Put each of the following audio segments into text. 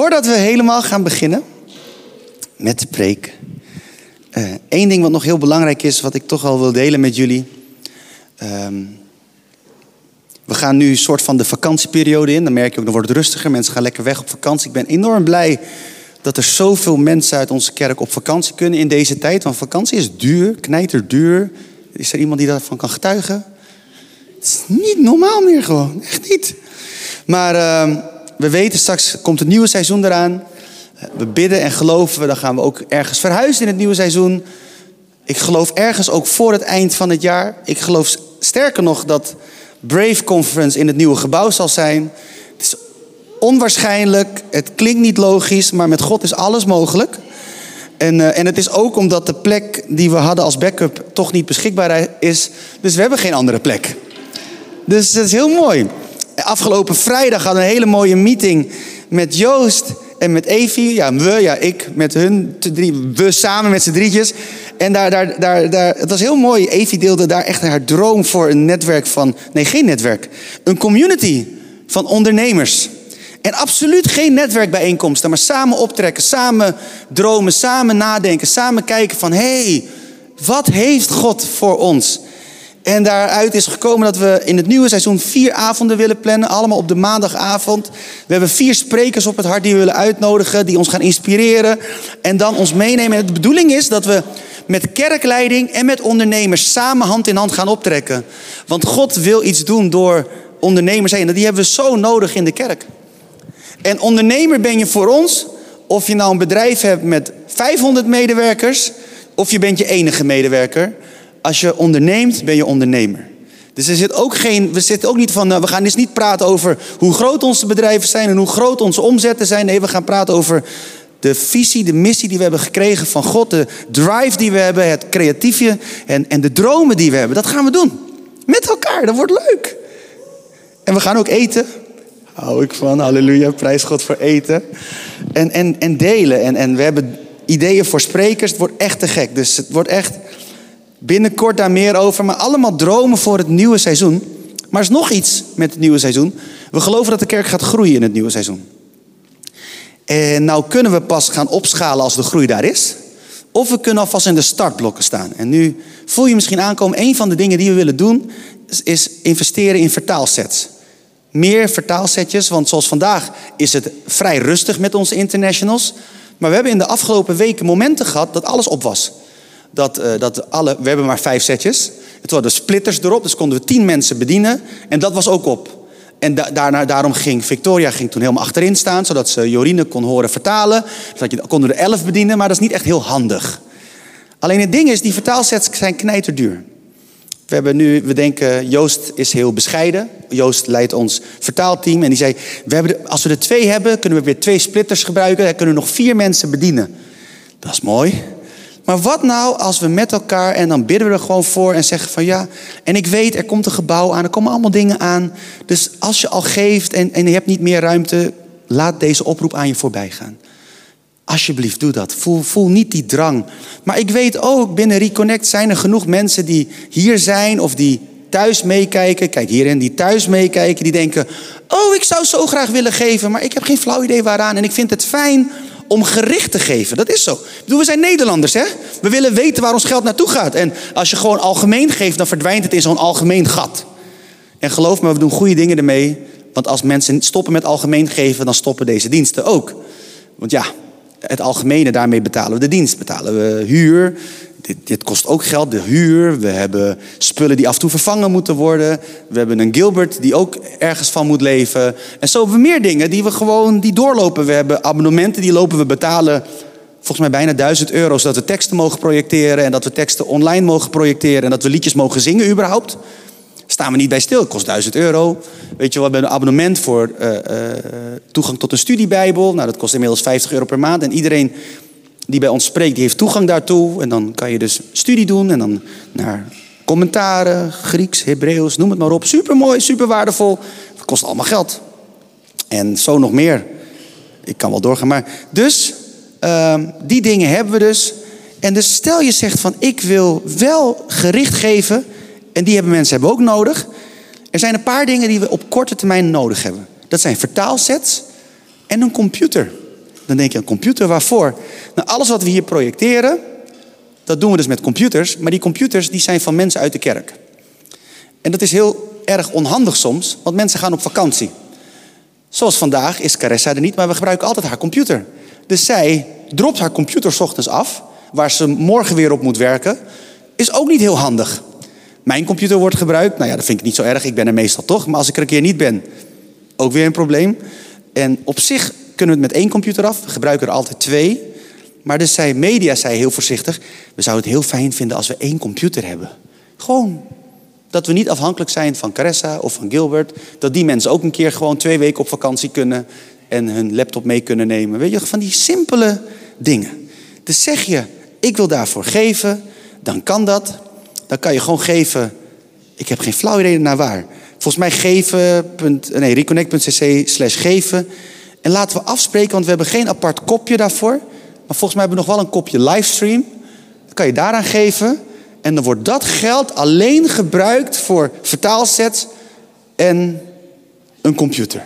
Voordat we helemaal gaan beginnen met de preek. Eén ding wat nog heel belangrijk is, wat ik toch al wil delen met jullie. Ehm, we gaan nu een soort van de vakantieperiode in. Dan merk je ook, dan wordt het rustiger. Mensen gaan lekker weg op vakantie. Ik ben enorm blij dat er zoveel mensen uit onze kerk op vakantie kunnen in deze tijd. Want vakantie is duur, knijterduur. Is er iemand die daarvan kan getuigen? Het is niet normaal meer gewoon, echt niet. Maar uh, we weten straks komt het nieuwe seizoen eraan. We bidden en geloven, dan gaan we ook ergens verhuizen in het nieuwe seizoen. Ik geloof ergens ook voor het eind van het jaar. Ik geloof sterker nog dat Brave Conference in het nieuwe gebouw zal zijn. Het is onwaarschijnlijk, het klinkt niet logisch, maar met God is alles mogelijk. En, uh, en het is ook omdat de plek die we hadden als backup toch niet beschikbaar is. Dus we hebben geen andere plek. Dus dat is heel mooi. Afgelopen vrijdag hadden we een hele mooie meeting met Joost en met Evie. Ja, we, ja, ik met hun, drie, we samen met z'n drietjes. En daar, daar, daar, daar, het was heel mooi. Evie deelde daar echt haar droom voor een netwerk van, nee, geen netwerk. Een community van ondernemers. En absoluut geen netwerkbijeenkomsten, maar samen optrekken, samen dromen, samen nadenken, samen kijken van hé, hey, wat heeft God voor ons? En daaruit is gekomen dat we in het nieuwe seizoen vier avonden willen plannen. Allemaal op de maandagavond. We hebben vier sprekers op het hart die we willen uitnodigen. Die ons gaan inspireren. En dan ons meenemen. En de bedoeling is dat we met kerkleiding en met ondernemers samen hand in hand gaan optrekken. Want God wil iets doen door ondernemers heen. En die hebben we zo nodig in de kerk. En ondernemer ben je voor ons. Of je nou een bedrijf hebt met 500 medewerkers. Of je bent je enige medewerker als je onderneemt, ben je ondernemer. Dus er zit ook geen, we zitten ook niet van, nou, we gaan dus niet praten over hoe groot onze bedrijven zijn en hoe groot onze omzetten zijn. Nee, we gaan praten over de visie, de missie die we hebben gekregen van God, de drive die we hebben, het creatieve en, en de dromen die we hebben. Dat gaan we doen. Met elkaar, dat wordt leuk. En we gaan ook eten. Hou ik van, halleluja, prijs God voor eten. En, en, en delen. En, en we hebben ideeën voor sprekers. Het wordt echt te gek. Dus het wordt echt Binnenkort daar meer over, maar allemaal dromen voor het nieuwe seizoen. Maar er is nog iets met het nieuwe seizoen. We geloven dat de kerk gaat groeien in het nieuwe seizoen. En nou kunnen we pas gaan opschalen als de groei daar is. Of we kunnen alvast in de startblokken staan. En nu voel je misschien aankomen, een van de dingen die we willen doen, is investeren in vertaalsets. Meer vertaalsetjes, want zoals vandaag is het vrij rustig met onze internationals. Maar we hebben in de afgelopen weken momenten gehad dat alles op was dat, uh, dat alle, we hebben maar vijf setjes. Het hadden splitters erop, dus konden we tien mensen bedienen. En dat was ook op. En da daarna, daarom ging Victoria ging toen helemaal achterin staan, zodat ze Jorine kon horen vertalen. Zodat je, konden er elf bedienen, maar dat is niet echt heel handig. Alleen het ding is, die vertaalsets zijn knijterduur. We hebben nu, we denken, Joost is heel bescheiden. Joost leidt ons vertaalteam en die zei, we hebben als we er twee hebben, kunnen we weer twee splitters gebruiken. Dan kunnen we nog vier mensen bedienen. Dat is mooi. Maar wat nou als we met elkaar en dan bidden we er gewoon voor en zeggen van ja, en ik weet er komt een gebouw aan, er komen allemaal dingen aan. Dus als je al geeft en, en je hebt niet meer ruimte, laat deze oproep aan je voorbij gaan. Alsjeblieft, doe dat. Voel, voel niet die drang. Maar ik weet ook, binnen Reconnect zijn er genoeg mensen die hier zijn of die thuis meekijken. Kijk hierin, die thuis meekijken. Die denken, oh, ik zou zo graag willen geven, maar ik heb geen flauw idee waaraan. En ik vind het fijn om gericht te geven. Dat is zo. We zijn Nederlanders, hè? We willen weten waar ons geld naartoe gaat. En als je gewoon algemeen geeft, dan verdwijnt het in zo'n algemeen gat. En geloof me, we doen goede dingen ermee. Want als mensen stoppen met algemeen geven, dan stoppen deze diensten ook. Want ja, het algemene, daarmee betalen we de dienst. Betalen we huur, dit, dit, kost ook geld, de huur. We hebben spullen die af en toe vervangen moeten worden. We hebben een Gilbert die ook ergens van moet leven. En zo hebben we meer dingen die we gewoon die doorlopen. We hebben abonnementen die lopen we betalen. Volgens mij bijna duizend euro, zodat we teksten mogen projecteren. En dat we teksten online mogen projecteren. En dat we liedjes mogen zingen überhaupt. Staan we niet bij stil. Het kost duizend euro. Weet je, we hebben een abonnement voor uh, uh, toegang tot een studiebijbel. Nou, dat kost inmiddels 50 euro per maand. En iedereen die bij ons spreekt, die heeft toegang daartoe. En dan kan je dus studie doen en dan naar commentaren, Grieks, Hebreeuws, noem het maar op. Super mooi, super waardevol. Het kost allemaal geld. En zo nog meer. Ik kan wel doorgaan. Maar dus, uh, die dingen hebben we dus. En dus stel je zegt van ik wil wel gericht geven. En die hebben mensen hebben ook nodig. Er zijn een paar dingen die we op korte termijn nodig hebben. Dat zijn vertaalsets en een computer. Dan denk je, een computer waarvoor? Nou, alles wat we hier projecteren, dat doen we dus met computers. Maar die computers die zijn van mensen uit de kerk. En dat is heel erg onhandig soms, want mensen gaan op vakantie. Zoals vandaag is Caressa er niet, maar we gebruiken altijd haar computer. Dus zij dropt haar computer s ochtends af, waar ze morgen weer op moet werken. Is ook niet heel handig. Mijn computer wordt gebruikt, nou ja, dat vind ik niet zo erg, ik ben er meestal toch. Maar als ik er een keer niet ben, ook weer een probleem. En op zich kunnen we het met één computer af, we gebruiken er altijd twee. Maar dus zei media zei heel voorzichtig, we zouden het heel fijn vinden als we één computer hebben. Gewoon dat we niet afhankelijk zijn van Caressa of van Gilbert. Dat die mensen ook een keer gewoon twee weken op vakantie kunnen en hun laptop mee kunnen nemen. Weet je, van die simpele dingen. Dus zeg je, ik wil daarvoor geven, dan kan dat. Dan kan je gewoon geven. Ik heb geen flauw idee naar waar. Volgens mij geven. Nee, reconnect.cc slash geven. En laten we afspreken, want we hebben geen apart kopje daarvoor. Maar volgens mij hebben we nog wel een kopje livestream. Dat kan je daaraan geven. En dan wordt dat geld alleen gebruikt voor vertaalsets en een computer.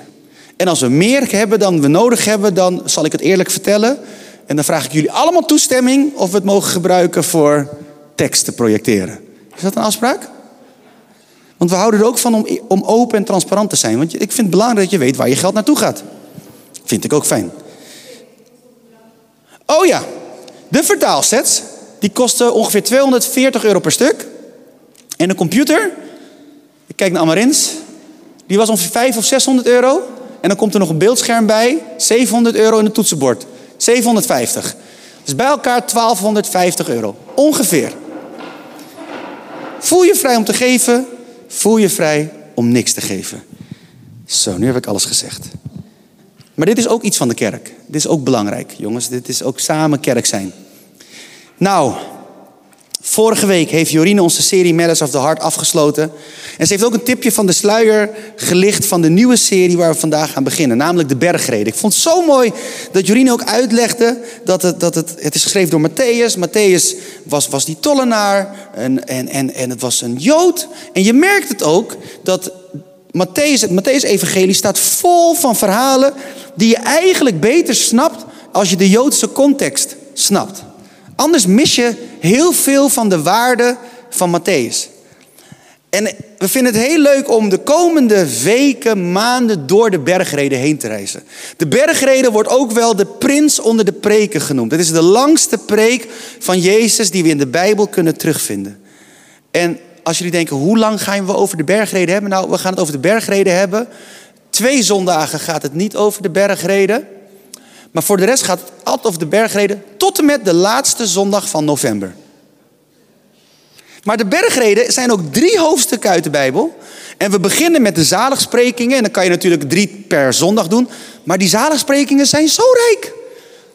En als we meer hebben dan we nodig hebben, dan zal ik het eerlijk vertellen. En dan vraag ik jullie allemaal toestemming of we het mogen gebruiken voor tekst te projecteren. Is dat een afspraak? Want we houden er ook van om, om open en transparant te zijn. Want ik vind het belangrijk dat je weet waar je geld naartoe gaat. Vind ik ook fijn. Oh ja, de vertaalsets. Die kosten ongeveer 240 euro per stuk. En een computer, ik kijk naar Amarins, die was ongeveer 500 of 600 euro. En dan komt er nog een beeldscherm bij, 700 euro in het toetsenbord. 750. Dus bij elkaar 1250 euro. Ongeveer. Voel je vrij om te geven, voel je vrij om niks te geven. Zo, nu heb ik alles gezegd. Maar dit is ook iets van de kerk. Dit is ook belangrijk, jongens. Dit is ook samen kerk zijn. Nou, vorige week heeft Jorine onze serie Matters of the Heart afgesloten. En ze heeft ook een tipje van de sluier gelicht van de nieuwe serie waar we vandaag gaan beginnen. Namelijk de bergreden. Ik vond het zo mooi dat Jorine ook uitlegde dat het, dat het, het is geschreven door Matthäus. Matthäus was, was die tollenaar en, en, en, en het was een Jood. En je merkt het ook dat Matthäus, het Matthäus-evangelie staat vol van verhalen die je eigenlijk beter snapt als je de Joodse context snapt. Anders mis je heel veel van de waarde van Matthäus. En we vinden het heel leuk om de komende weken, maanden door de bergreden heen te reizen. De bergreden wordt ook wel de prins onder de preken genoemd. Het is de langste preek van Jezus die we in de Bijbel kunnen terugvinden. En als jullie denken, hoe lang gaan we over de bergreden hebben? Nou, we gaan het over de bergreden hebben. Twee zondagen gaat het niet over de bergreden. Maar voor de rest gaat het altijd over de bergreden tot en met de laatste zondag van november. Maar de bergreden zijn ook drie hoofdstukken uit de Bijbel. En we beginnen met de zaligsprekingen. En dan kan je natuurlijk drie per zondag doen. Maar die zaligsprekingen zijn zo rijk.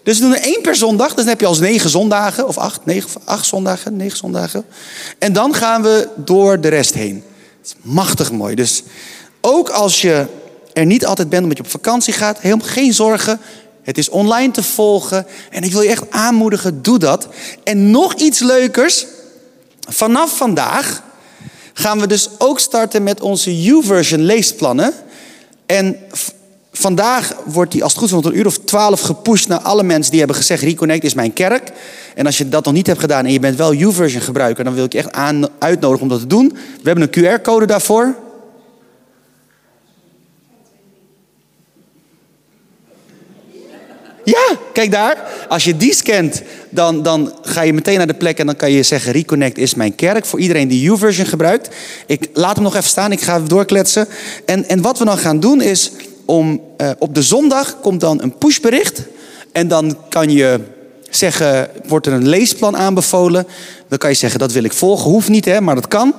Dus we doen er één per zondag. Dus dan heb je als negen zondagen. Of acht, negen, acht zondagen, negen zondagen. En dan gaan we door de rest heen. Het is machtig mooi. Dus ook als je er niet altijd bent omdat je op vakantie gaat. Helemaal geen zorgen. Het is online te volgen. En ik wil je echt aanmoedigen, doe dat. En nog iets leukers. Vanaf vandaag gaan we dus ook starten met onze U-version leesplannen. En vandaag wordt die als het goed is rond een uur of twaalf gepusht naar alle mensen die hebben gezegd... Reconnect is mijn kerk. En als je dat nog niet hebt gedaan en je bent wel U-version gebruiker... dan wil ik je echt aan, uitnodigen om dat te doen. We hebben een QR-code daarvoor. Ja, kijk daar. Als je die scant, dan, dan ga je meteen naar de plek en dan kan je zeggen: Reconnect is mijn kerk. Voor iedereen die U-version gebruikt. Ik laat hem nog even staan, ik ga doorkletsen. En, en wat we dan gaan doen is: om, uh, op de zondag komt dan een pushbericht. En dan kan je zeggen: wordt er een leesplan aanbevolen? Dan kan je zeggen: dat wil ik volgen. Hoeft niet, hè, maar dat kan.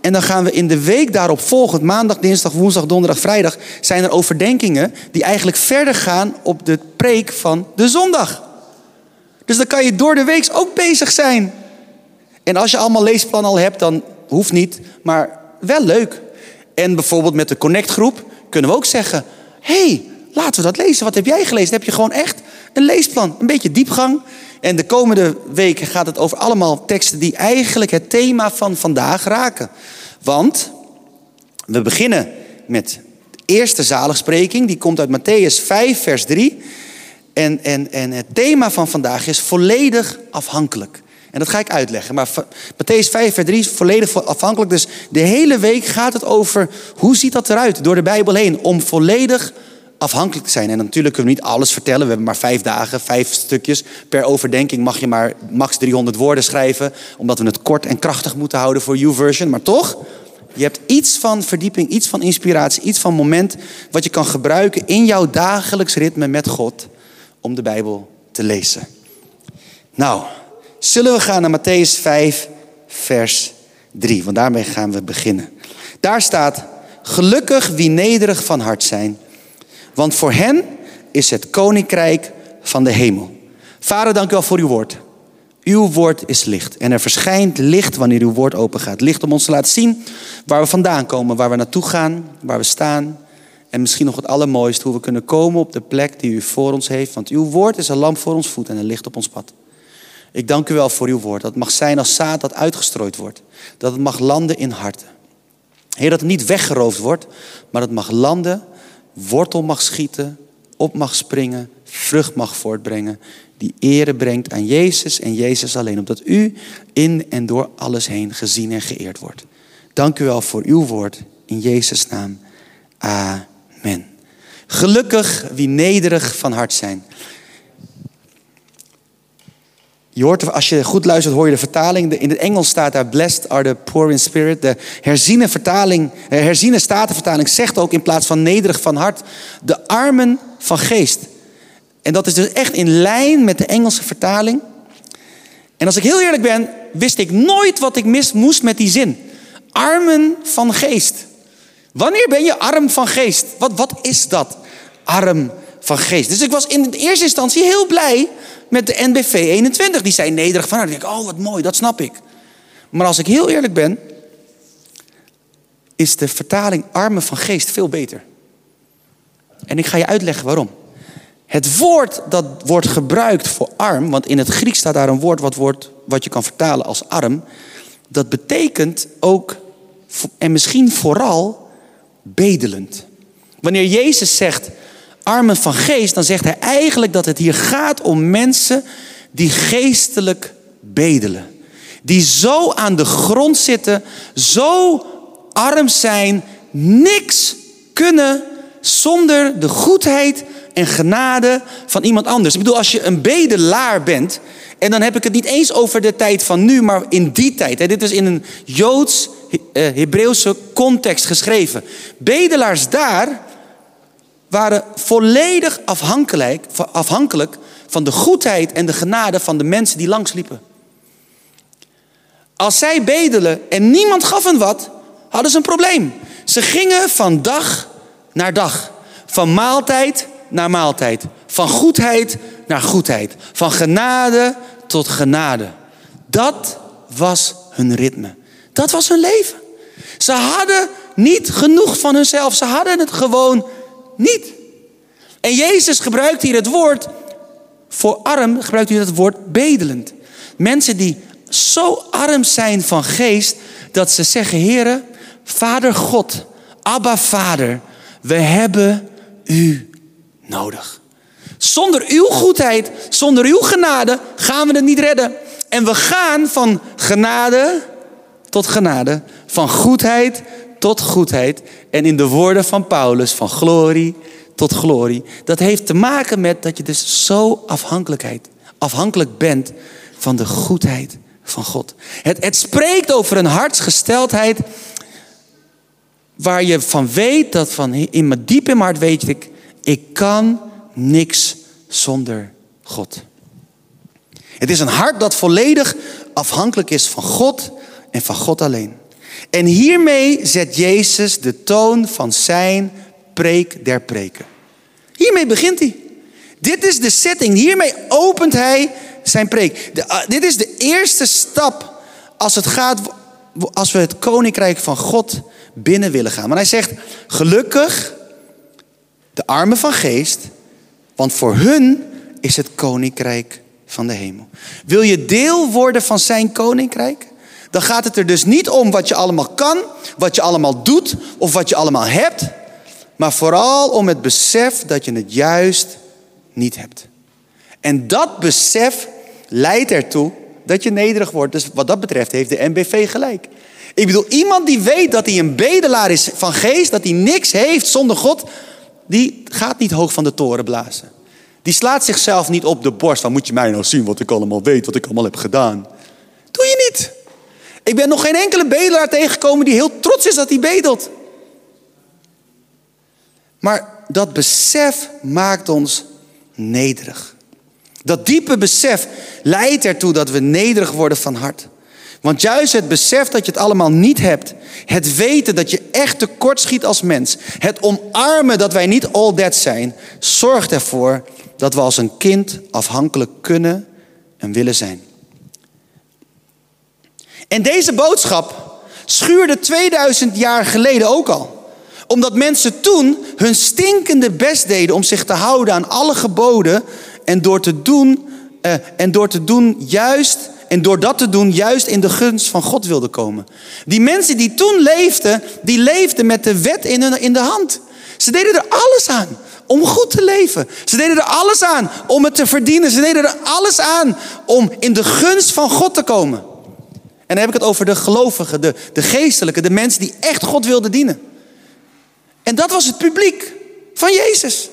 En dan gaan we in de week daarop volgend, maandag, dinsdag, woensdag, donderdag, vrijdag, zijn er overdenkingen die eigenlijk verder gaan op de preek van de zondag. Dus dan kan je door de week ook bezig zijn. En als je allemaal leesplan al hebt, dan hoeft niet, maar wel leuk. En bijvoorbeeld met de Connect groep kunnen we ook zeggen: hey, laten we dat lezen. Wat heb jij gelezen? Dan heb je gewoon echt een leesplan, een beetje diepgang. En de komende weken gaat het over allemaal teksten die eigenlijk het thema van vandaag raken. Want we beginnen met de eerste zaligspreking, die komt uit Matthäus 5, vers 3. En, en, en het thema van vandaag is volledig afhankelijk. En dat ga ik uitleggen. Maar Matthäus 5, vers 3 is volledig afhankelijk. Dus de hele week gaat het over hoe ziet dat eruit door de Bijbel heen. Om volledig afhankelijk te zijn. En natuurlijk kunnen we niet alles vertellen. We hebben maar vijf dagen, vijf stukjes. Per overdenking mag je maar max 300 woorden schrijven. Omdat we het kort en krachtig moeten houden voor YouVersion. Maar toch, je hebt iets van verdieping, iets van inspiratie, iets van moment. Wat je kan gebruiken in jouw dagelijks ritme met God. Om de Bijbel te lezen. Nou, zullen we gaan naar Matthäus 5, vers 3. Want daarmee gaan we beginnen. Daar staat, gelukkig wie nederig van hart zijn. Want voor hen is het koninkrijk van de hemel. Vader, dank u wel voor uw woord. Uw woord is licht. En er verschijnt licht wanneer uw woord open gaat. Licht om ons te laten zien waar we vandaan komen, waar we naartoe gaan, waar we staan. En misschien nog het allermooiste, hoe we kunnen komen op de plek die u voor ons heeft. Want uw woord is een lamp voor ons voet en een licht op ons pad. Ik dank u wel voor uw woord. Dat het mag zijn als zaad dat uitgestrooid wordt. Dat het mag landen in harten. Heer, dat het niet weggeroofd wordt, maar dat het mag landen, wortel mag schieten, op mag springen, vrucht mag voortbrengen. Die ere brengt aan Jezus en Jezus alleen. Omdat u in en door alles heen gezien en geëerd wordt. Dank u wel voor uw woord. In Jezus' naam. Amen. Gelukkig wie nederig van hart zijn. Je hoort, als je goed luistert, hoor je de vertaling. In het Engels staat daar: Blessed are the poor in spirit. De herziene, vertaling, eh, herziene statenvertaling zegt ook in plaats van nederig van hart: de armen van geest. En dat is dus echt in lijn met de Engelse vertaling. En als ik heel eerlijk ben, wist ik nooit wat ik mis moest met die zin. Armen van geest. Wanneer ben je arm van geest? Wat, wat is dat? Arm van geest. Dus ik was in eerste instantie heel blij met de NBV 21. Die zei nederig van hart. Ik oh wat mooi, dat snap ik. Maar als ik heel eerlijk ben, is de vertaling armen van geest veel beter. En ik ga je uitleggen waarom. Het woord dat wordt gebruikt voor arm, want in het Grieks staat daar een woord wat, wordt, wat je kan vertalen als arm. Dat betekent ook, en misschien vooral, bedelend. Wanneer Jezus zegt, armen van geest, dan zegt hij eigenlijk dat het hier gaat om mensen die geestelijk bedelen. Die zo aan de grond zitten, zo arm zijn, niks kunnen zonder de goedheid en genade van iemand anders. Ik bedoel, als je een bedelaar bent, en dan heb ik het niet eens over de tijd van nu, maar in die tijd. Dit is in een Joods, eh, context geschreven. Bedelaars daar waren volledig afhankelijk, afhankelijk van de goedheid en de genade van de mensen die langsliepen. Als zij bedelen en niemand gaf hen wat, hadden ze een probleem. Ze gingen van dag naar dag, van maaltijd naar maaltijd, van goedheid naar goedheid, van genade tot genade. Dat was hun ritme. Dat was hun leven. Ze hadden niet genoeg van hunzelf. Ze hadden het gewoon niet. En Jezus gebruikt hier het woord voor arm, gebruikt hier het woord bedelend. Mensen die zo arm zijn van geest dat ze zeggen: Heere, Vader God, Abba Vader, we hebben u nodig. Zonder uw goedheid, zonder uw genade gaan we het niet redden. En we gaan van genade tot genade, van goedheid tot goedheid. En in de woorden van Paulus, van glorie tot glorie. Dat heeft te maken met dat je dus zo afhankelijkheid, afhankelijk bent van de goedheid van God. Het, het spreekt over een hartsgesteldheid waar je van weet dat van in mijn diep in mijn hart weet ik, ik kan niks zonder God. Het is een hart dat volledig afhankelijk is van God en van God alleen. En hiermee zet Jezus de toon van zijn preek der preken. Hiermee begint hij. Dit is de setting. Hiermee opent hij zijn preek. Ah, dit is de eerste stap als het gaat, als we het koninkrijk van God binnen willen gaan. Want hij zegt, gelukkig de armen van geest, want voor hun is het koninkrijk van de hemel. Wil je deel worden van zijn koninkrijk? Dan gaat het er dus niet om wat je allemaal kan, wat je allemaal doet of wat je allemaal hebt, maar vooral om het besef dat je het juist niet hebt. En dat besef leidt ertoe dat je nederig wordt. Dus wat dat betreft heeft de MBV gelijk. Ik bedoel, iemand die weet dat hij een bedelaar is van geest, dat hij niks heeft zonder God, die gaat niet hoog van de toren blazen. Die slaat zichzelf niet op de borst van moet je mij nou zien wat ik allemaal weet, wat ik allemaal heb gedaan. Doe je niet. Ik ben nog geen enkele bedelaar tegengekomen die heel trots is dat hij bedelt. Maar dat besef maakt ons nederig. Dat diepe besef leidt ertoe dat we nederig worden van hart. Want juist het besef dat je het allemaal niet hebt, het weten dat je echt tekortschiet als mens, het omarmen dat wij niet all that zijn, zorgt ervoor dat we als een kind afhankelijk kunnen en willen zijn. En deze boodschap schuurde 2000 jaar geleden ook al. Omdat mensen toen hun stinkende best deden om zich te houden aan alle geboden en door te doen, uh, en door te doen juist en door dat te doen, juist in de gunst van God wilden komen. Die mensen die toen leefden, die leefden met de wet in, hun, in de hand. Ze deden er alles aan om goed te leven. Ze deden er alles aan om het te verdienen. Ze deden er alles aan om in de gunst van God te komen. En dan heb ik het over de gelovigen, de, de geestelijke, de mensen die echt God wilden dienen. En dat was het publiek van Jezus.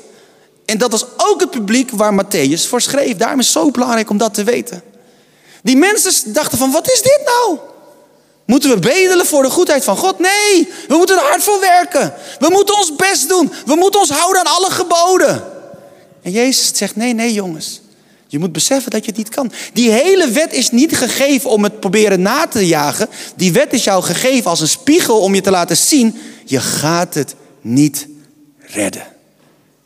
En dat was ook het publiek waar Matthäus voor schreef. Daarom is het zo belangrijk om dat te weten. Die mensen dachten van, wat is dit nou? Moeten we bedelen voor de goedheid van God? Nee, we moeten er hard voor werken. We moeten ons best doen. We moeten ons houden aan alle geboden. En Jezus zegt, nee, nee jongens. Je moet beseffen dat je het niet kan. Die hele wet is niet gegeven om het proberen na te jagen. Die wet is jou gegeven als een spiegel om je te laten zien. Je gaat het niet redden.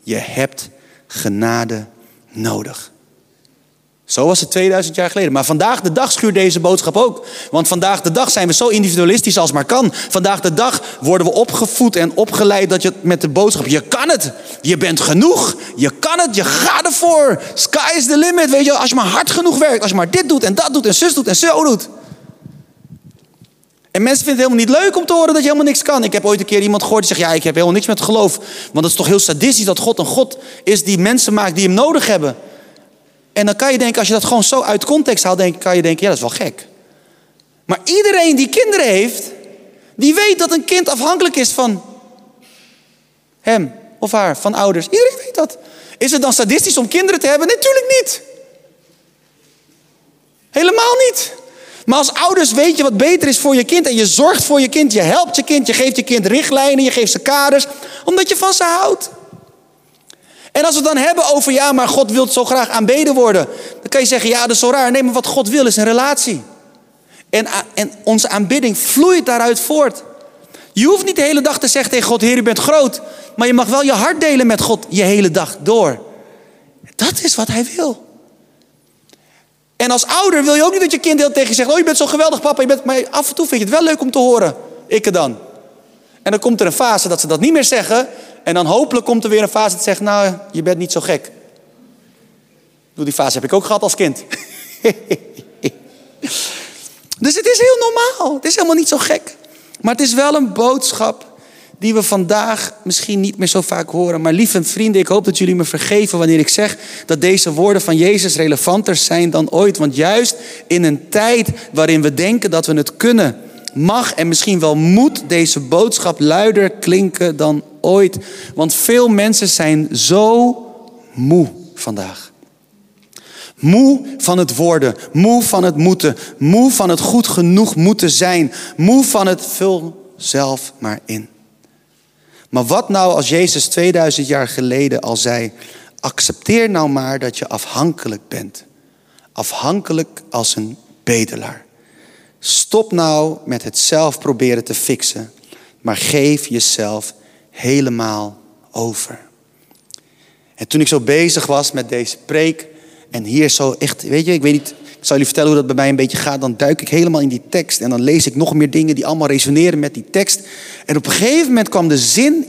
Je hebt genade nodig. Zo was het 2000 jaar geleden. Maar vandaag de dag schuurt deze boodschap ook. Want vandaag de dag zijn we zo individualistisch als maar kan. Vandaag de dag worden we opgevoed en opgeleid dat je met de boodschap: je kan het. Je bent genoeg. Je kan het. Je gaat ervoor. Sky is the limit. Weet je, als je maar hard genoeg werkt. Als je maar dit doet en dat doet en zus doet en zo doet. En mensen vinden het helemaal niet leuk om te horen dat je helemaal niks kan. Ik heb ooit een keer iemand gehoord die zegt: Ja, ik heb helemaal niks met geloof. Want het is toch heel sadistisch dat God een God is die mensen maakt die hem nodig hebben. En dan kan je denken, als je dat gewoon zo uit context haalt, denk, kan je denken, ja, dat is wel gek. Maar iedereen die kinderen heeft, die weet dat een kind afhankelijk is van hem of haar, van ouders. Iedereen weet dat. Is het dan sadistisch om kinderen te hebben? Natuurlijk niet. Helemaal niet. Maar als ouders weet je wat beter is voor je kind en je zorgt voor je kind, je helpt je kind, je geeft je kind richtlijnen, je geeft ze kaders, omdat je van ze houdt. En als we het dan hebben over, ja, maar God wil zo graag aanbeden worden. Dan kan je zeggen, ja, dat is zo raar. Nee, maar wat God wil is een relatie. En, en onze aanbidding vloeit daaruit voort. Je hoeft niet de hele dag te zeggen tegen God, Heer, u bent groot. Maar je mag wel je hart delen met God je hele dag door. Dat is wat hij wil. En als ouder wil je ook niet dat je kind heel tegen je zegt, oh, je bent zo geweldig papa. Je bent, maar af en toe vind je het wel leuk om te horen. Ik dan. En dan komt er een fase dat ze dat niet meer zeggen. En dan hopelijk komt er weer een fase dat zegt, nou, je bent niet zo gek. Die fase heb ik ook gehad als kind. dus het is heel normaal. Het is helemaal niet zo gek. Maar het is wel een boodschap die we vandaag misschien niet meer zo vaak horen. Maar lieve vrienden, ik hoop dat jullie me vergeven wanneer ik zeg dat deze woorden van Jezus relevanter zijn dan ooit. Want juist in een tijd waarin we denken dat we het kunnen, mag en misschien wel moet deze boodschap luider klinken dan ooit. Want veel mensen zijn zo moe vandaag. Moe van het worden, moe van het moeten, moe van het goed genoeg moeten zijn, moe van het vul zelf maar in. Maar wat nou als Jezus 2000 jaar geleden al zei: accepteer nou maar dat je afhankelijk bent. Afhankelijk als een bedelaar. Stop nou met het zelf proberen te fixen, maar geef jezelf helemaal over. En toen ik zo bezig was met deze preek en hier zo echt, weet je, ik weet niet, ik zal jullie vertellen hoe dat bij mij een beetje gaat. Dan duik ik helemaal in die tekst en dan lees ik nog meer dingen die allemaal resoneren met die tekst. En op een gegeven moment kwam de zin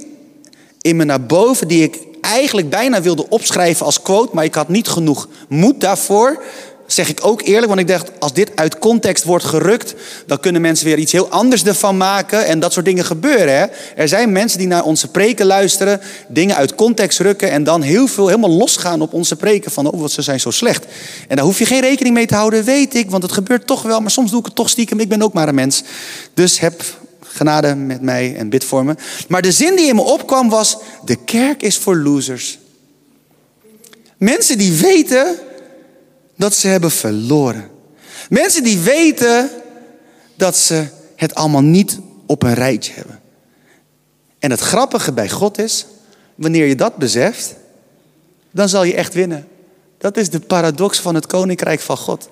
in me naar boven die ik eigenlijk bijna wilde opschrijven als quote, maar ik had niet genoeg moed daarvoor. Zeg ik ook eerlijk, want ik dacht, als dit uit context wordt gerukt, dan kunnen mensen weer iets heel anders ervan maken. En dat soort dingen gebeuren. Hè? Er zijn mensen die naar onze preken luisteren, dingen uit context rukken en dan heel veel helemaal losgaan op onze preken van, oh, wat ze zijn zo slecht. En daar hoef je geen rekening mee te houden, weet ik, want het gebeurt toch wel. Maar soms doe ik het toch stiekem, ik ben ook maar een mens. Dus heb genade met mij en bid voor me. Maar de zin die in me opkwam was, de kerk is voor losers. Mensen die weten dat ze hebben verloren. Mensen die weten dat ze het allemaal niet op een rijtje hebben. En het grappige bij God is, wanneer je dat beseft, dan zal je echt winnen. Dat is de paradox van het koninkrijk van God.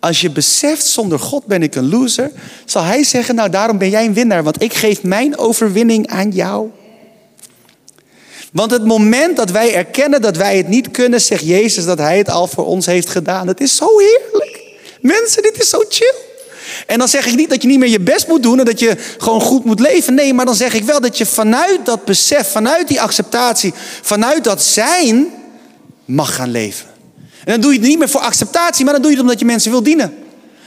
Als je beseft, zonder God ben ik een loser, zal Hij zeggen, nou daarom ben jij een winnaar, want ik geef mijn overwinning aan jou. Want het moment dat wij erkennen dat wij het niet kunnen, zegt Jezus dat Hij het al voor ons heeft gedaan. Het is zo heerlijk. Mensen, dit is zo chill. En dan zeg ik niet dat je niet meer je best moet doen en dat je gewoon goed moet leven. Nee, maar dan zeg ik wel dat je vanuit dat besef, vanuit die acceptatie, vanuit dat zijn, mag gaan leven. En dan doe je het niet meer voor acceptatie, maar dan doe je het omdat je mensen wil dienen.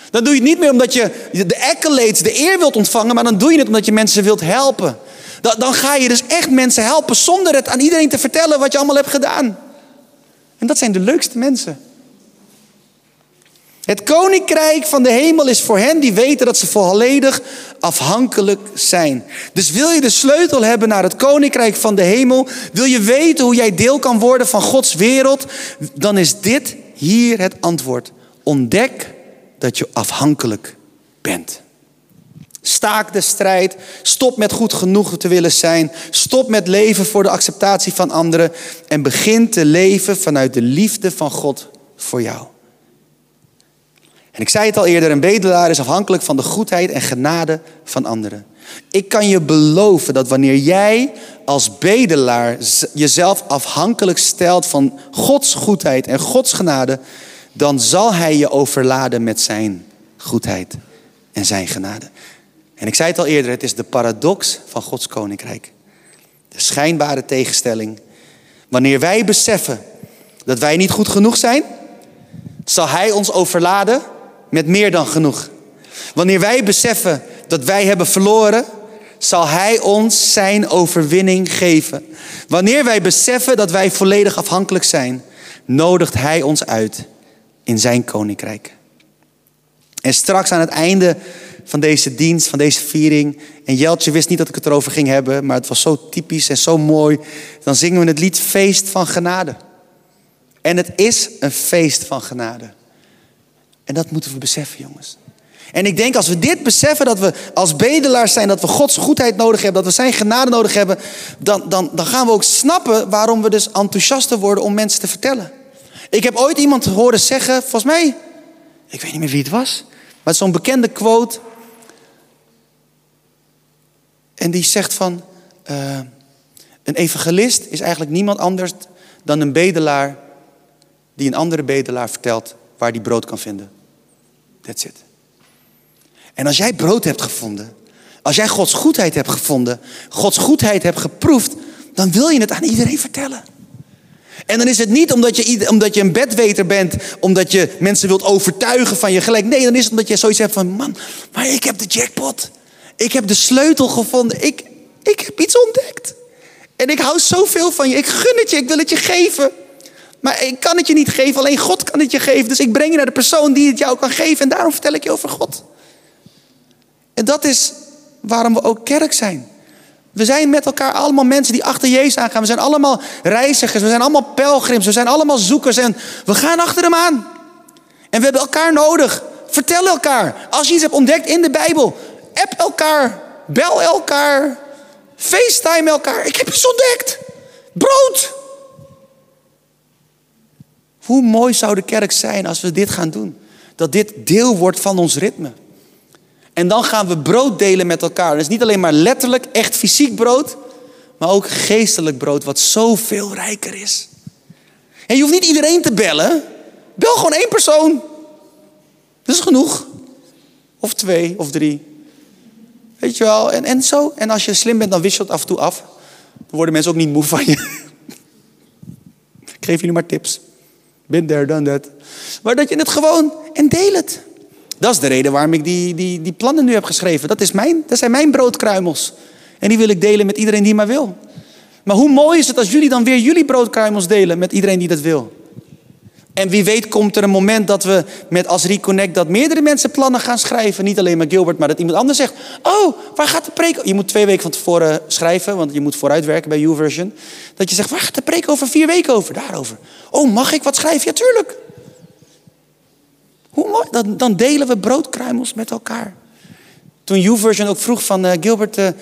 Dan doe je het niet meer omdat je de accolades, de eer wilt ontvangen, maar dan doe je het omdat je mensen wilt helpen. Dan, dan ga je dus echt mensen helpen zonder het aan iedereen te vertellen wat je allemaal hebt gedaan. En dat zijn de leukste mensen. Het koninkrijk van de hemel is voor hen die weten dat ze volledig afhankelijk zijn. Dus wil je de sleutel hebben naar het koninkrijk van de hemel, wil je weten hoe jij deel kan worden van Gods wereld, dan is dit hier het antwoord. Ontdek dat je afhankelijk bent. Staak de strijd. Stop met goed genoeg te willen zijn. Stop met leven voor de acceptatie van anderen. En begin te leven vanuit de liefde van God voor jou. En ik zei het al eerder, een bedelaar is afhankelijk van de goedheid en genade van anderen. Ik kan je beloven dat wanneer jij als bedelaar jezelf afhankelijk stelt van Gods goedheid en Gods genade, dan zal Hij je overladen met Zijn goedheid en Zijn genade. En ik zei het al eerder, het is de paradox van Gods koninkrijk. De schijnbare tegenstelling. Wanneer wij beseffen dat wij niet goed genoeg zijn, zal Hij ons overladen met meer dan genoeg. Wanneer wij beseffen dat wij hebben verloren, zal Hij ons Zijn overwinning geven. Wanneer wij beseffen dat wij volledig afhankelijk zijn, nodigt Hij ons uit in Zijn koninkrijk. En straks aan het einde van deze dienst, van deze viering. En Jeltje wist niet dat ik het erover ging hebben, maar het was zo typisch en zo mooi. Dan zingen we het lied Feest van Genade. En het is een feest van genade. En dat moeten we beseffen, jongens. En ik denk als we dit beseffen, dat we als bedelaars zijn, dat we Gods goedheid nodig hebben, dat we zijn genade nodig hebben, dan, dan, dan gaan we ook snappen waarom we dus enthousiaster worden om mensen te vertellen. Ik heb ooit iemand horen zeggen, volgens mij, ik weet niet meer wie het was, maar zo'n bekende quote. En die zegt van, uh, een evangelist is eigenlijk niemand anders dan een bedelaar die een andere bedelaar vertelt waar die brood kan vinden. That's it. En als jij brood hebt gevonden, als jij Gods goedheid hebt gevonden, Gods goedheid hebt geproefd, dan wil je het aan iedereen vertellen. En dan is het niet omdat je, omdat je een bedweter bent, omdat je mensen wilt overtuigen van je gelijk. Nee, dan is het omdat je zoiets hebt van, man, maar ik heb de jackpot. Ik heb de sleutel gevonden. Ik, ik heb iets ontdekt. En ik hou zoveel van je. Ik gun het je, ik wil het je geven. Maar ik kan het je niet geven, alleen God kan het je geven. Dus ik breng je naar de persoon die het jou kan geven. En daarom vertel ik je over God. En dat is waarom we ook kerk zijn. We zijn met elkaar allemaal mensen die achter Jezus aangaan. We zijn allemaal reizigers, we zijn allemaal pelgrims, we zijn allemaal zoekers en we gaan achter hem aan. En we hebben elkaar nodig. Vertel elkaar. Als je iets hebt ontdekt in de Bijbel, app elkaar, bel elkaar, facetime elkaar. Ik heb iets ontdekt. Brood. Hoe mooi zou de kerk zijn als we dit gaan doen? Dat dit deel wordt van ons ritme. En dan gaan we brood delen met elkaar. Dus niet alleen maar letterlijk, echt fysiek brood, maar ook geestelijk brood, wat zoveel rijker is. En je hoeft niet iedereen te bellen. Bel gewoon één persoon. Dat is genoeg. Of twee of drie. Weet je wel, en, en zo. En als je slim bent, dan wisselt af en toe af. Dan worden mensen ook niet moe van je. Ik geef jullie maar tips. Been there, done that. Maar dat je het gewoon en deel het. Dat is de reden waarom ik die, die, die plannen nu heb geschreven. Dat, is mijn, dat zijn mijn broodkruimels. En die wil ik delen met iedereen die maar wil. Maar hoe mooi is het als jullie dan weer jullie broodkruimels delen met iedereen die dat wil. En wie weet komt er een moment dat we met als Reconnect dat meerdere mensen plannen gaan schrijven. Niet alleen maar Gilbert, maar dat iemand anders zegt. Oh, waar gaat de preek? Je moet twee weken van tevoren schrijven, want je moet vooruitwerken bij YouVersion. Dat je zegt, waar gaat de preek over vier weken over? Daarover. Oh, mag ik wat schrijven? Ja, tuurlijk. Hoe mooi. Dan, dan delen we broodkruimels met elkaar. Toen YouVersion ook vroeg van uh, Gilbert, zullen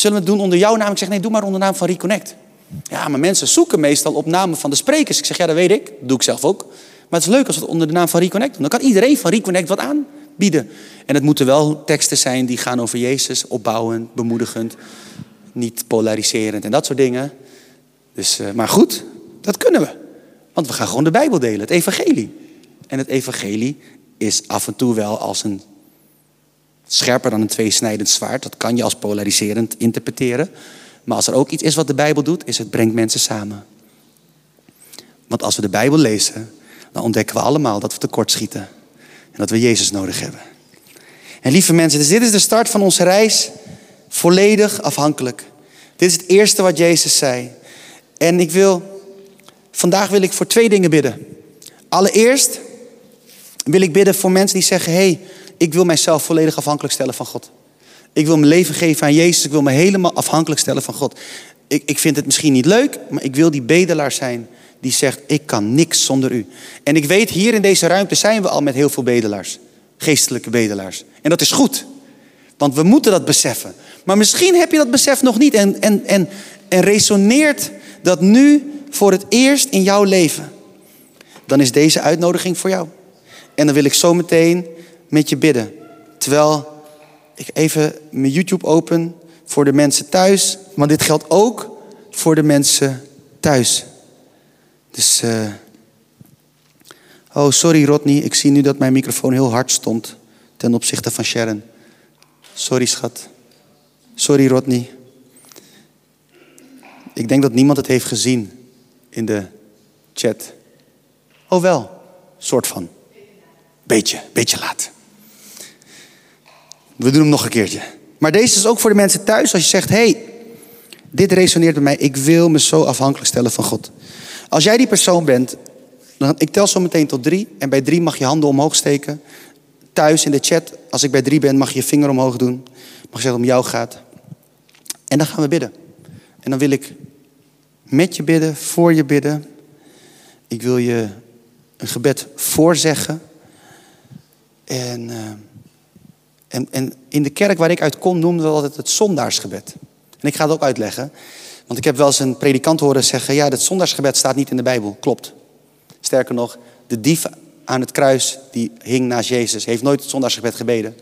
we het doen onder jouw naam? Ik zeg, nee, doe maar onder naam van Reconnect. Ja, maar mensen zoeken meestal op namen van de sprekers. Ik zeg, ja, dat weet ik. Dat doe ik zelf ook. Maar het is leuk als we het onder de naam van Reconnect doen. Dan kan iedereen van Reconnect wat aanbieden. En het moeten wel teksten zijn die gaan over Jezus, opbouwend, bemoedigend, niet polariserend en dat soort dingen. Dus, uh, maar goed, dat kunnen we. Want we gaan gewoon de Bijbel delen, het evangelie. En het evangelie is af en toe wel als een scherper dan een tweesnijdend zwaard. Dat kan je als polariserend interpreteren. Maar als er ook iets is wat de Bijbel doet, is het brengt mensen samen. Want als we de Bijbel lezen, dan ontdekken we allemaal dat we tekortschieten. En dat we Jezus nodig hebben. En lieve mensen, dus dit is de start van onze reis. Volledig afhankelijk. Dit is het eerste wat Jezus zei. En ik wil, vandaag wil ik voor twee dingen bidden. Allereerst wil ik bidden voor mensen die zeggen: hey, ik wil mijzelf volledig afhankelijk stellen van God. Ik wil mijn leven geven aan Jezus. Ik wil me helemaal afhankelijk stellen van God. Ik, ik vind het misschien niet leuk, maar ik wil die bedelaar zijn die zegt: Ik kan niks zonder u. En ik weet, hier in deze ruimte zijn we al met heel veel bedelaars. Geestelijke bedelaars. En dat is goed. Want we moeten dat beseffen. Maar misschien heb je dat besef nog niet. En, en, en, en resoneert dat nu voor het eerst in jouw leven. Dan is deze uitnodiging voor jou. En dan wil ik zo meteen met je bidden. Terwijl ik even mijn YouTube open voor de mensen thuis. Maar dit geldt ook voor de mensen thuis. Dus. Uh... Oh, sorry Rodney. Ik zie nu dat mijn microfoon heel hard stond ten opzichte van Sharon. Sorry, schat. Sorry, Rodney. Ik denk dat niemand het heeft gezien in de chat. Oh, wel. Soort van. Beetje, beetje laat. We doen hem nog een keertje. Maar deze is ook voor de mensen thuis. Als je zegt, hey, dit resoneert bij mij. Ik wil me zo afhankelijk stellen van God. Als jij die persoon bent, dan, ik tel zo meteen tot drie. En bij drie mag je handen omhoog steken. Thuis in de chat, als ik bij drie ben, mag je je vinger omhoog doen. Mag je zeggen om jou gaat. En dan gaan we bidden. En dan wil ik met je bidden, voor je bidden. Ik wil je een gebed voorzeggen. En... Uh, en, in de kerk waar ik uit kom noemden we altijd het zondaarsgebed. En ik ga het ook uitleggen. Want ik heb wel eens een predikant horen zeggen... ja, het zondaarsgebed staat niet in de Bijbel. Klopt. Sterker nog, de dief aan het kruis die hing naast Jezus... heeft nooit het zondaarsgebed gebeden.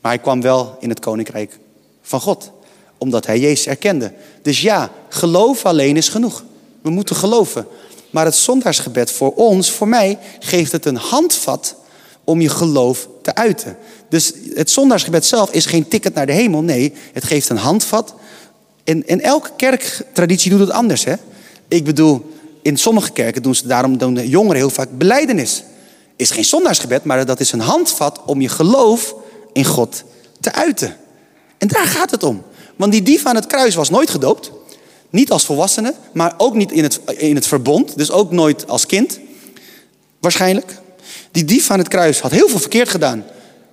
Maar hij kwam wel in het koninkrijk van God. Omdat hij Jezus erkende. Dus ja, geloof alleen is genoeg. We moeten geloven. Maar het zondaarsgebed voor ons, voor mij, geeft het een handvat om je geloof te uiten. Dus het zondaarsgebed zelf is geen ticket naar de hemel. Nee, het geeft een handvat. En, en elke kerktraditie doet het anders. Hè? Ik bedoel, in sommige kerken doen ze daarom doen de jongeren heel vaak beleidenis. Is geen zondaarsgebed, maar dat is een handvat om je geloof in God te uiten. En daar gaat het om. Want die dief aan het kruis was nooit gedoopt. Niet als volwassene, maar ook niet in het, in het verbond. Dus ook nooit als kind. Waarschijnlijk. Die dief aan het kruis had heel veel verkeerd gedaan.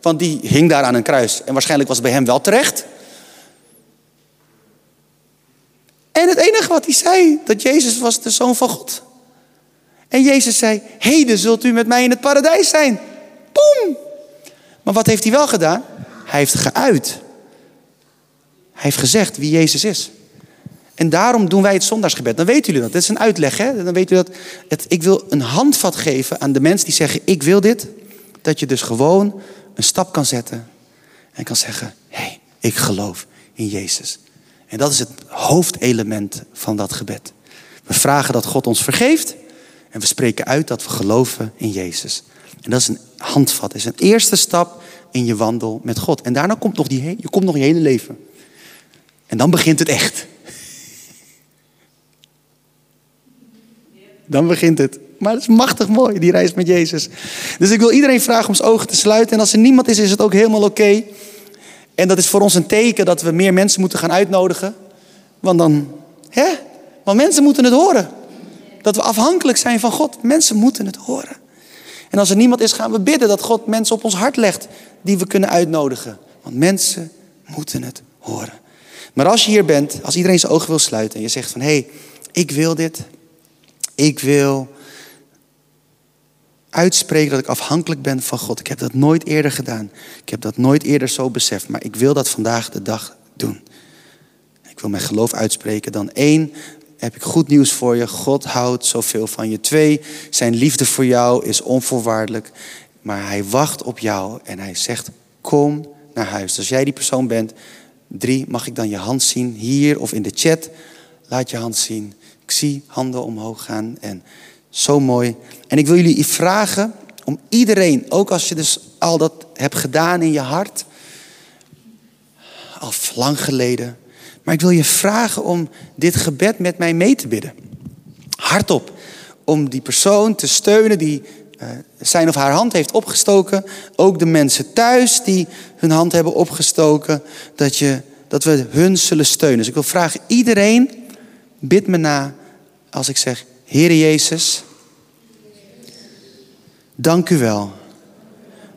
Want die hing daar aan een kruis. En waarschijnlijk was het bij hem wel terecht. En het enige wat hij zei, dat Jezus was de zoon van God. En Jezus zei, heden zult u met mij in het paradijs zijn. Boom! Maar wat heeft hij wel gedaan? Hij heeft geuit. Hij heeft gezegd wie Jezus is. En daarom doen wij het zondagsgebed. Dan weten jullie dat. Dat is een uitleg. Hè? Dan weten jullie dat. Het, ik wil een handvat geven aan de mensen die zeggen: Ik wil dit. Dat je dus gewoon een stap kan zetten. En kan zeggen: Hé, hey, ik geloof in Jezus. En dat is het hoofdelement van dat gebed. We vragen dat God ons vergeeft. En we spreken uit dat we geloven in Jezus. En dat is een handvat. Dat is een eerste stap in je wandel met God. En daarna komt nog die, je komt nog je hele leven. En dan begint het echt. Dan begint het. Maar het is machtig mooi, die reis met Jezus. Dus ik wil iedereen vragen om zijn ogen te sluiten. En als er niemand is, is het ook helemaal oké. En dat is voor ons een teken dat we meer mensen moeten gaan uitnodigen. Want dan, hè? Want mensen moeten het horen. Dat we afhankelijk zijn van God. Mensen moeten het horen. En als er niemand is, gaan we bidden dat God mensen op ons hart legt die we kunnen uitnodigen. Want mensen moeten het horen. Maar als je hier bent, als iedereen zijn ogen wil sluiten en je zegt van hé, hey, ik wil dit. Ik wil uitspreken dat ik afhankelijk ben van God. Ik heb dat nooit eerder gedaan. Ik heb dat nooit eerder zo beseft. Maar ik wil dat vandaag de dag doen. Ik wil mijn geloof uitspreken. Dan één, heb ik goed nieuws voor je. God houdt zoveel van je. Twee, zijn liefde voor jou is onvoorwaardelijk. Maar hij wacht op jou en hij zegt, kom naar huis. Als jij die persoon bent, drie, mag ik dan je hand zien hier of in de chat? Laat je hand zien. Ik zie handen omhoog gaan en zo mooi. En ik wil jullie vragen om iedereen, ook als je dus al dat hebt gedaan in je hart, al lang geleden, maar ik wil je vragen om dit gebed met mij mee te bidden. Hardop. Om die persoon te steunen die uh, zijn of haar hand heeft opgestoken. Ook de mensen thuis die hun hand hebben opgestoken. Dat, je, dat we hun zullen steunen. Dus ik wil vragen, iedereen, bid me na als ik zeg, Heere Jezus, dank u wel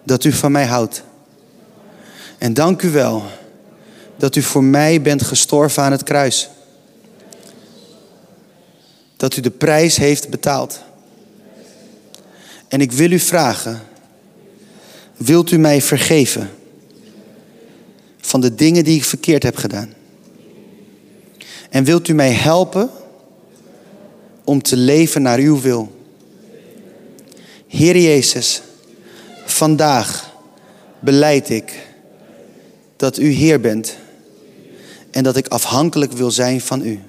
dat u van mij houdt. En dank u wel dat u voor mij bent gestorven aan het kruis. Dat u de prijs heeft betaald. En ik wil u vragen, wilt u mij vergeven van de dingen die ik verkeerd heb gedaan? En wilt u mij helpen om te leven naar uw wil? Heer Jezus, vandaag beleid ik dat u Heer bent en dat ik afhankelijk wil zijn van u.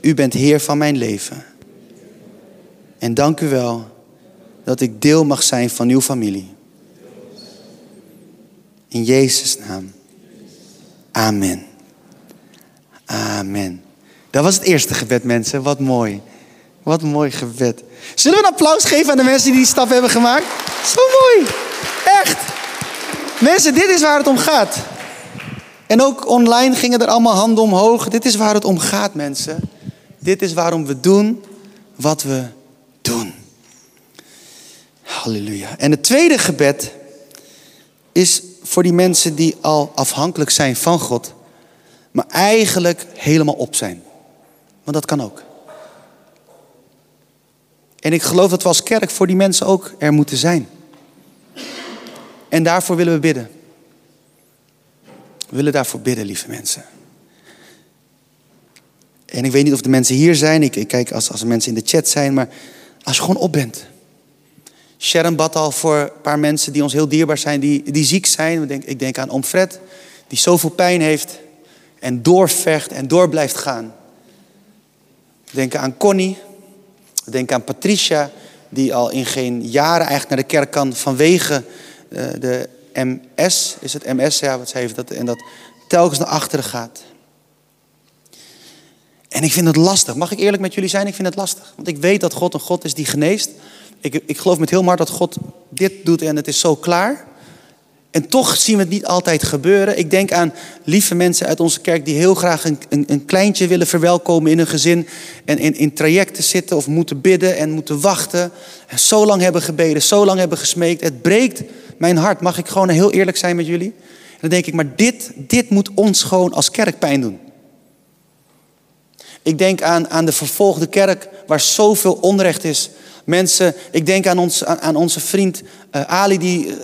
U bent Heer van mijn leven. En dank u wel dat ik deel mag zijn van uw familie. In Jezus' naam. Amen. Amen. Dat was het eerste gebed, mensen. Wat mooi. Wat mooi gebed. Zullen we een applaus geven aan de mensen die die stap hebben gemaakt? Zo mooi. Echt. Mensen, dit is waar het om gaat. En ook online gingen er allemaal handen omhoog. Dit is waar het om gaat, mensen. Dit is waarom we doen wat we doen. Halleluja. En het tweede gebed is voor die mensen die al afhankelijk zijn van God, maar eigenlijk helemaal op zijn. Want dat kan ook. En ik geloof dat we als kerk voor die mensen ook er moeten zijn. En daarvoor willen we bidden. We willen daarvoor bidden, lieve mensen. En ik weet niet of de mensen hier zijn. Ik, ik kijk als, als er mensen in de chat zijn. Maar als je gewoon op bent. Sharon bad al voor een paar mensen die ons heel dierbaar zijn. Die, die ziek zijn. Ik denk, ik denk aan Oom Fred. Die zoveel pijn heeft. En doorvecht en door blijft gaan. We denken aan Connie. We denken aan Patricia. Die al in geen jaren eigenlijk naar de kerk kan vanwege uh, de MS, is het MS, ja, wat ze heeft, dat, en dat telkens naar achteren gaat. En ik vind het lastig. Mag ik eerlijk met jullie zijn? Ik vind het lastig. Want ik weet dat God een God is die geneest. Ik, ik geloof met heel hard dat God dit doet en het is zo klaar. En toch zien we het niet altijd gebeuren. Ik denk aan lieve mensen uit onze kerk die heel graag een, een, een kleintje willen verwelkomen in hun gezin. En in, in trajecten zitten of moeten bidden en moeten wachten. En zo lang hebben gebeden, zo lang hebben gesmeekt. Het breekt mijn hart. Mag ik gewoon heel eerlijk zijn met jullie? En dan denk ik, maar dit, dit moet ons gewoon als kerk pijn doen. Ik denk aan, aan de vervolgde kerk waar zoveel onrecht is. Mensen, ik denk aan, ons, aan, onze vriend uh, Ali, die uh,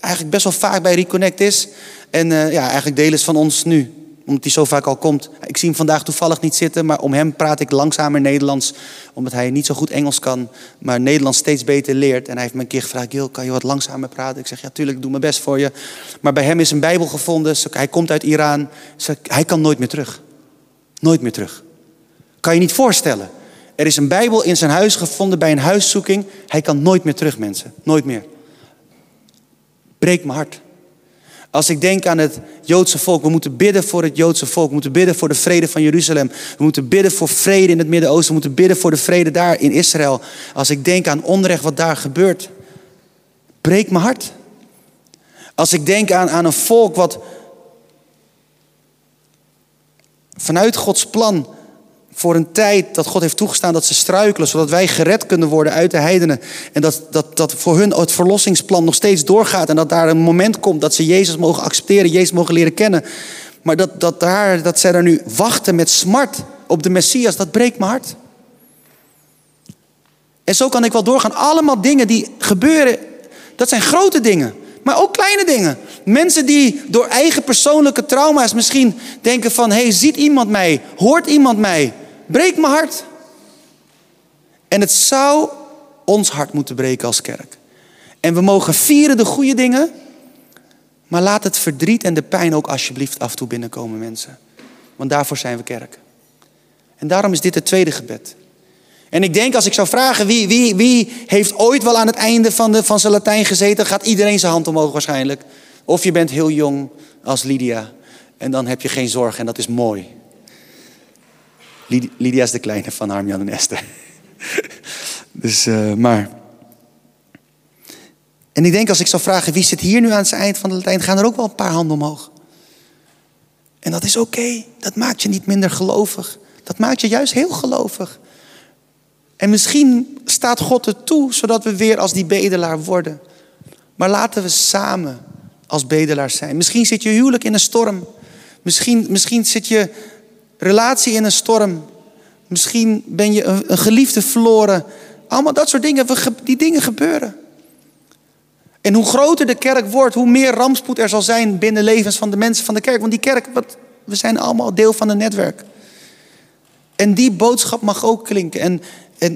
eigenlijk best wel vaak bij Reconnect is. En uh, ja, eigenlijk deel is van ons nu, omdat hij zo vaak al komt. Ik zie hem vandaag toevallig niet zitten, maar om hem praat ik langzamer Nederlands. Omdat hij niet zo goed Engels kan, maar Nederlands steeds beter leert. En hij heeft me een keer gevraagd, Gil, kan je wat langzamer praten? Ik zeg, ja, tuurlijk, ik doe mijn best voor je. Maar bij hem is een Bijbel gevonden. Hij komt uit Iran. Hij kan nooit meer terug. Nooit meer terug. Kan je niet voorstellen. Er is een Bijbel in zijn huis gevonden bij een huiszoeking. Hij kan nooit meer terug, mensen. Nooit meer. Breek mijn hart. Als ik denk aan het Joodse volk, we moeten bidden voor het Joodse volk. We moeten bidden voor de vrede van Jeruzalem. We moeten bidden voor vrede in het Midden-Oosten. We moeten bidden voor de vrede daar in Israël. Als ik denk aan onrecht wat daar gebeurt, breekt mijn hart. Als ik denk aan, aan een volk wat vanuit Gods plan voor een tijd dat God heeft toegestaan dat ze struikelen, zodat wij gered kunnen worden uit de heidenen. En dat, dat, dat voor hun het verlossingsplan nog steeds doorgaat. En dat daar een moment komt dat ze Jezus mogen accepteren, Jezus mogen leren kennen. Maar dat, dat, daar, dat zij daar nu wachten met smart op de Messias, dat breekt mijn hart. En zo kan ik wel doorgaan. Allemaal dingen die gebeuren, dat zijn grote dingen. Maar ook kleine dingen. Mensen die door eigen persoonlijke trauma's misschien denken van... hé, hey, ziet iemand mij? Hoort iemand mij? Breek mijn hart. En het zou ons hart moeten breken als kerk. En we mogen vieren de goede dingen. Maar laat het verdriet en de pijn ook alsjeblieft af en toe binnenkomen, mensen. Want daarvoor zijn we kerk. En daarom is dit het tweede gebed. En ik denk als ik zou vragen wie, wie, wie heeft ooit wel aan het einde van, de, van zijn Latijn gezeten, gaat iedereen zijn hand omhoog waarschijnlijk. Of je bent heel jong als Lydia en dan heb je geen zorg en dat is mooi. Lydia is de kleine van Harmjan en Esther. dus, uh, maar. En ik denk als ik zou vragen wie zit hier nu aan het eind van de Latijn, gaan er ook wel een paar handen omhoog. En dat is oké. Dat maakt je niet minder gelovig. Dat maakt je juist heel gelovig. En misschien staat God het toe, zodat we weer als die bedelaar worden. Maar laten we samen als bedelaars zijn. Misschien zit je huwelijk in een storm. Misschien, misschien zit je relatie in een storm. Misschien ben je een, geliefde verloren. Allemaal dat soort dingen, die dingen gebeuren. En hoe groter de kerk wordt, hoe meer rampspoed er zal zijn binnen levens van de mensen van de kerk. Want die kerk, wat, we zijn allemaal deel van een netwerk. En die boodschap mag ook klinken. En,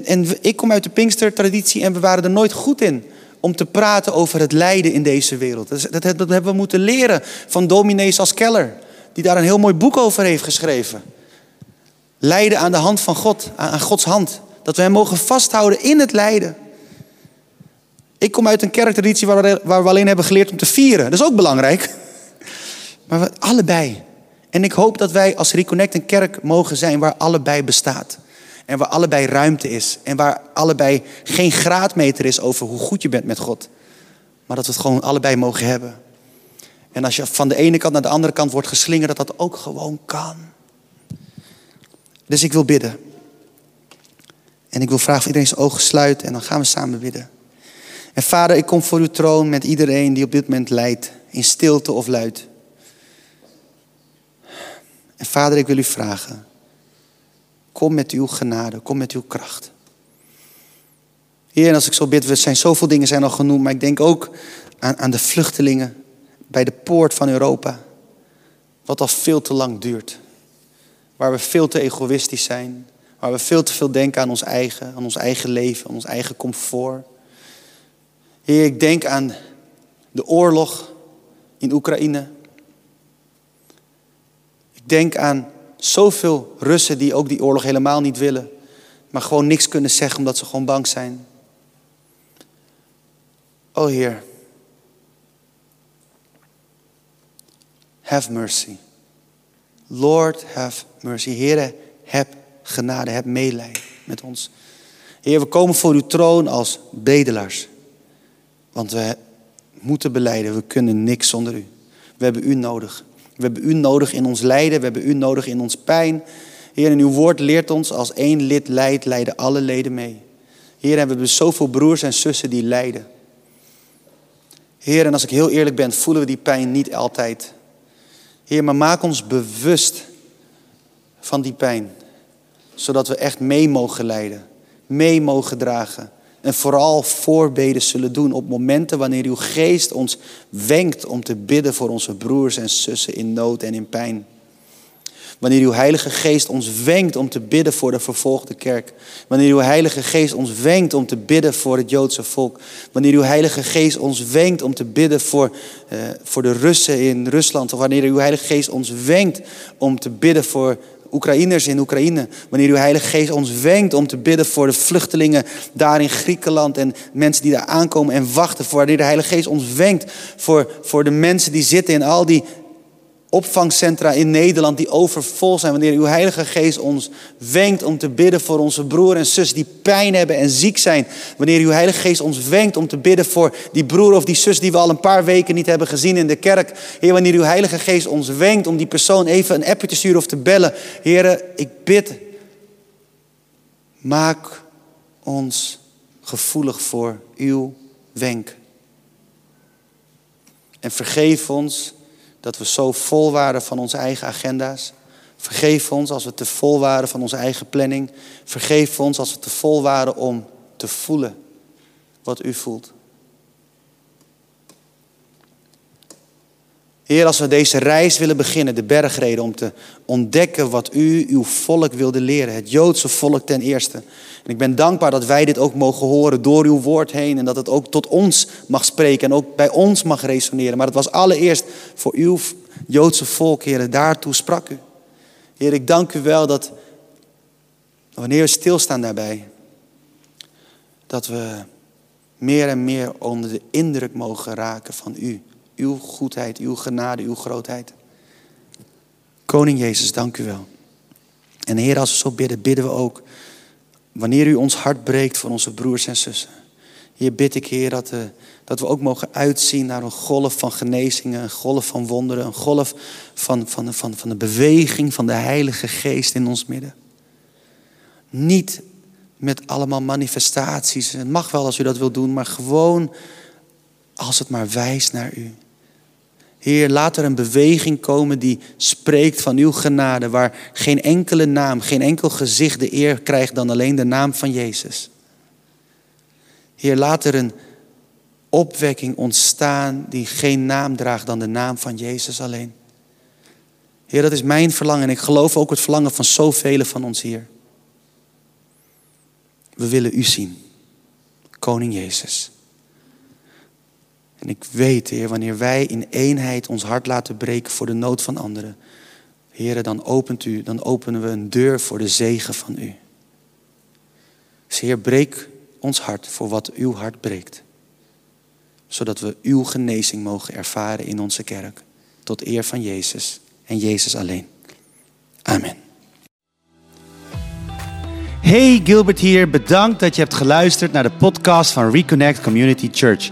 en, ik kom uit de Pinkster-traditie en we waren er nooit goed in om te praten over het lijden in deze wereld. Dat, dat, dat hebben we moeten leren van dominee Sas Keller, die daar een heel mooi boek over heeft geschreven. Lijden aan de hand van God, aan Gods hand. Dat we hem mogen vasthouden in het lijden. Ik kom uit een kerktraditie waar we, alleen hebben geleerd om te vieren. Dat is ook belangrijk. Maar we, allebei. En ik hoop dat wij als Reconnect een kerk mogen zijn waar allebei bestaat. En waar allebei ruimte is. En waar allebei geen graadmeter is over hoe goed je bent met God. Maar dat we het gewoon allebei mogen hebben. En als je van de ene kant naar de andere kant wordt geslingerd, dat dat ook gewoon kan. Dus ik wil bidden. En ik wil vragen of iedereen zijn ogen sluit en dan gaan we samen bidden. En vader, ik kom voor uw troon met iedereen die op dit moment lijdt, in stilte of luid. En vader, ik wil u vragen, kom met uw genade, kom met uw kracht. Heer, en als ik zo bid, er zijn zoveel dingen zijn al genoemd, maar ik denk ook aan, aan de vluchtelingen bij de poort van Europa. Wat al veel te lang duurt. Waar we veel te egoïstisch zijn. Waar we veel te veel denken aan ons eigen, aan ons eigen leven, aan ons eigen comfort. Heer, ik denk aan de oorlog in Oekraïne. Ik denk aan zoveel Russen die ook die oorlog helemaal niet willen, maar gewoon niks kunnen zeggen omdat ze gewoon bang zijn. O Heer, have mercy. Lord, have mercy. Heer, heb genade, heb meelij met ons. Heer, we komen voor uw troon als bedelaars. Want we moeten beleiden, we kunnen niks zonder u. We hebben u nodig. We hebben u nodig in ons lijden, we hebben u nodig in ons pijn. Heer, en uw woord leert ons, als één lid lijdt, lijden alle leden mee. Heer, en we hebben zoveel broers en zussen die lijden. Heer, en als ik heel eerlijk ben, voelen we die pijn niet altijd. Heer, maar maak ons bewust van die pijn. Zodat we echt mee mogen lijden, mee mogen dragen. En vooral voorbeden zullen doen op momenten wanneer uw geest ons wenkt om te bidden voor onze broers en zussen in nood en in pijn. Wanneer uw Heilige Geest ons wenkt om te bidden voor de vervolgde kerk. Wanneer uw Heilige Geest ons wenkt om te bidden voor het Joodse volk. Wanneer uw Heilige Geest ons wenkt om te bidden voor, uh, voor de Russen in Rusland. Of wanneer uw Heilige Geest ons wenkt om te bidden voor Oekraïners in Oekraïne. Wanneer uw Heilige Geest ons wenkt om te bidden voor de vluchtelingen daar in Griekenland. En mensen die daar aankomen en wachten. Voor wanneer de Heilige Geest ons wenkt voor, voor de mensen die zitten in al die opvangcentra in Nederland die overvol zijn. Wanneer uw Heilige Geest ons wenkt om te bidden voor onze broer en zus die pijn hebben en ziek zijn. Wanneer uw Heilige Geest ons wenkt om te bidden voor die broer of die zus die we al een paar weken niet hebben gezien in de kerk. Heer, wanneer uw Heilige Geest ons wenkt om die persoon even een appje te sturen of te bellen. Heer, ik bid, maak ons gevoelig voor uw wenk. En vergeef ons dat we zo vol waren van onze eigen agenda's. Vergeef ons als we te vol waren van onze eigen planning. Vergeef ons als we te vol waren om te voelen wat u voelt. Heer, als we deze reis willen beginnen, de bergreden, om te ontdekken wat u uw volk wilde leren, het Joodse volk ten eerste. En ik ben dankbaar dat wij dit ook mogen horen door uw woord heen en dat het ook tot ons mag spreken en ook bij ons mag resoneren. Maar het was allereerst voor uw Joodse volk, Heer, daartoe sprak u. Heer, ik dank u wel dat wanneer we stilstaan daarbij, dat we meer en meer onder de indruk mogen raken van u uw goedheid, uw genade, uw grootheid. Koning Jezus, dank u wel. En Heer, als we zo bidden, bidden we ook, wanneer u ons hart breekt voor onze broers en zussen. Hier bid ik, Heer, dat, uh, dat we ook mogen uitzien naar een golf van genezingen, een golf van wonderen, een golf van, van, van, van de beweging van de Heilige Geest in ons midden. Niet met allemaal manifestaties. Het mag wel als u dat wilt doen, maar gewoon als het maar wijst naar u. Heer, laat er een beweging komen die spreekt van uw genade, waar geen enkele naam, geen enkel gezicht de eer krijgt dan alleen de naam van Jezus. Heer, laat er een opwekking ontstaan die geen naam draagt dan de naam van Jezus alleen. Heer, dat is mijn verlangen en ik geloof ook het verlangen van zoveel van ons hier. We willen u zien, Koning Jezus. En ik weet, Heer, wanneer wij in eenheid ons hart laten breken voor de nood van anderen, Heer, dan opent u, dan openen we een deur voor de zegen van u. Dus Heer, breek ons hart voor wat uw hart breekt. Zodat we uw genezing mogen ervaren in onze kerk. Tot eer van Jezus en Jezus alleen. Amen. Hey Gilbert hier, bedankt dat je hebt geluisterd naar de podcast van Reconnect Community Church.